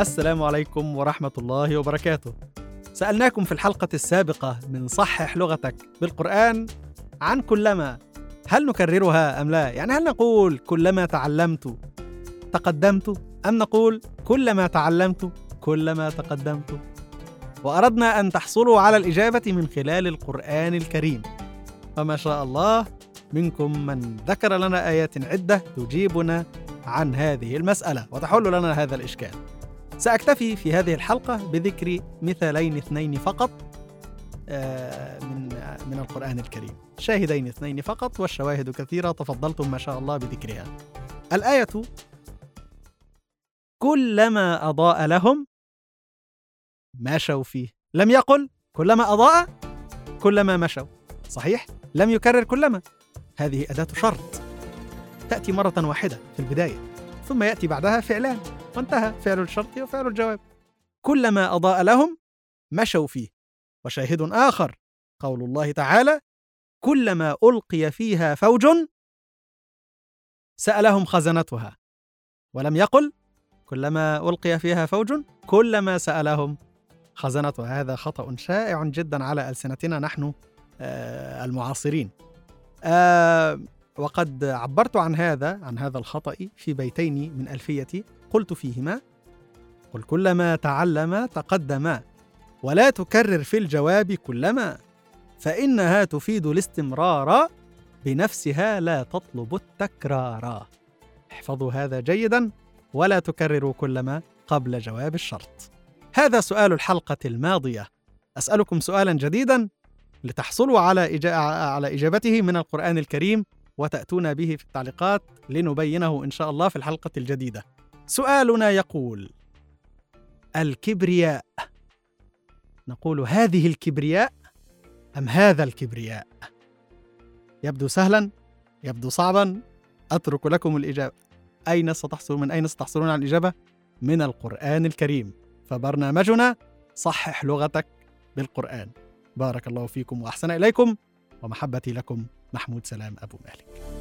السلام عليكم ورحمة الله وبركاته. سألناكم في الحلقة السابقة من صحح لغتك بالقرآن عن كلما هل نكررها أم لا؟ يعني هل نقول كلما تعلمت تقدمت أم نقول كلما تعلمت كلما تقدمت؟ وأردنا أن تحصلوا على الإجابة من خلال القرآن الكريم. فما شاء الله منكم من ذكر لنا آيات عدة تجيبنا عن هذه المسألة وتحل لنا هذا الإشكال. سأكتفي في هذه الحلقة بذكر مثالين اثنين فقط من من القرآن الكريم. شاهدين اثنين فقط والشواهد كثيرة تفضلتم ما شاء الله بذكرها. الآية كلما أضاء لهم مشوا فيه. لم يقل كلما أضاء كلما مشوا. صحيح؟ لم يكرر كلما. هذه أداة شرط تأتي مرة واحدة في البداية ثم يأتي بعدها فعلان وانتهى فعل الشرط وفعل الجواب. كلما أضاء لهم مشوا فيه. وشاهد آخر قول الله تعالى كلما ألقي فيها فوج سألهم خزنتها. ولم يقل كلما ألقي فيها فوج كلما سألهم خزنتها. هذا خطأ شائع جدا على ألسنتنا نحن آه المعاصرين. آه وقد عبرت عن هذا عن هذا الخطأ في بيتين من ألفيتي قلت فيهما؟ قل كلما تعلم تقدم ولا تكرر في الجواب كلما فإنها تفيد الاستمرار بنفسها لا تطلب التكرار. احفظوا هذا جيدا ولا تكرروا كلما قبل جواب الشرط. هذا سؤال الحلقة الماضية. أسألكم سؤالا جديدا لتحصلوا على إجا... على إجابته من القرآن الكريم وتأتون به في التعليقات لنبينه إن شاء الله في الحلقة الجديدة. سؤالنا يقول: الكبرياء نقول هذه الكبرياء أم هذا الكبرياء؟ يبدو سهلا يبدو صعبا أترك لكم الإجابة. أين ستحصلون من أين ستحصلون على الإجابة؟ من القرآن الكريم. فبرنامجنا صحح لغتك بالقرآن. بارك الله فيكم وأحسن إليكم. ومحبتي لكم محمود سلام أبو مالك.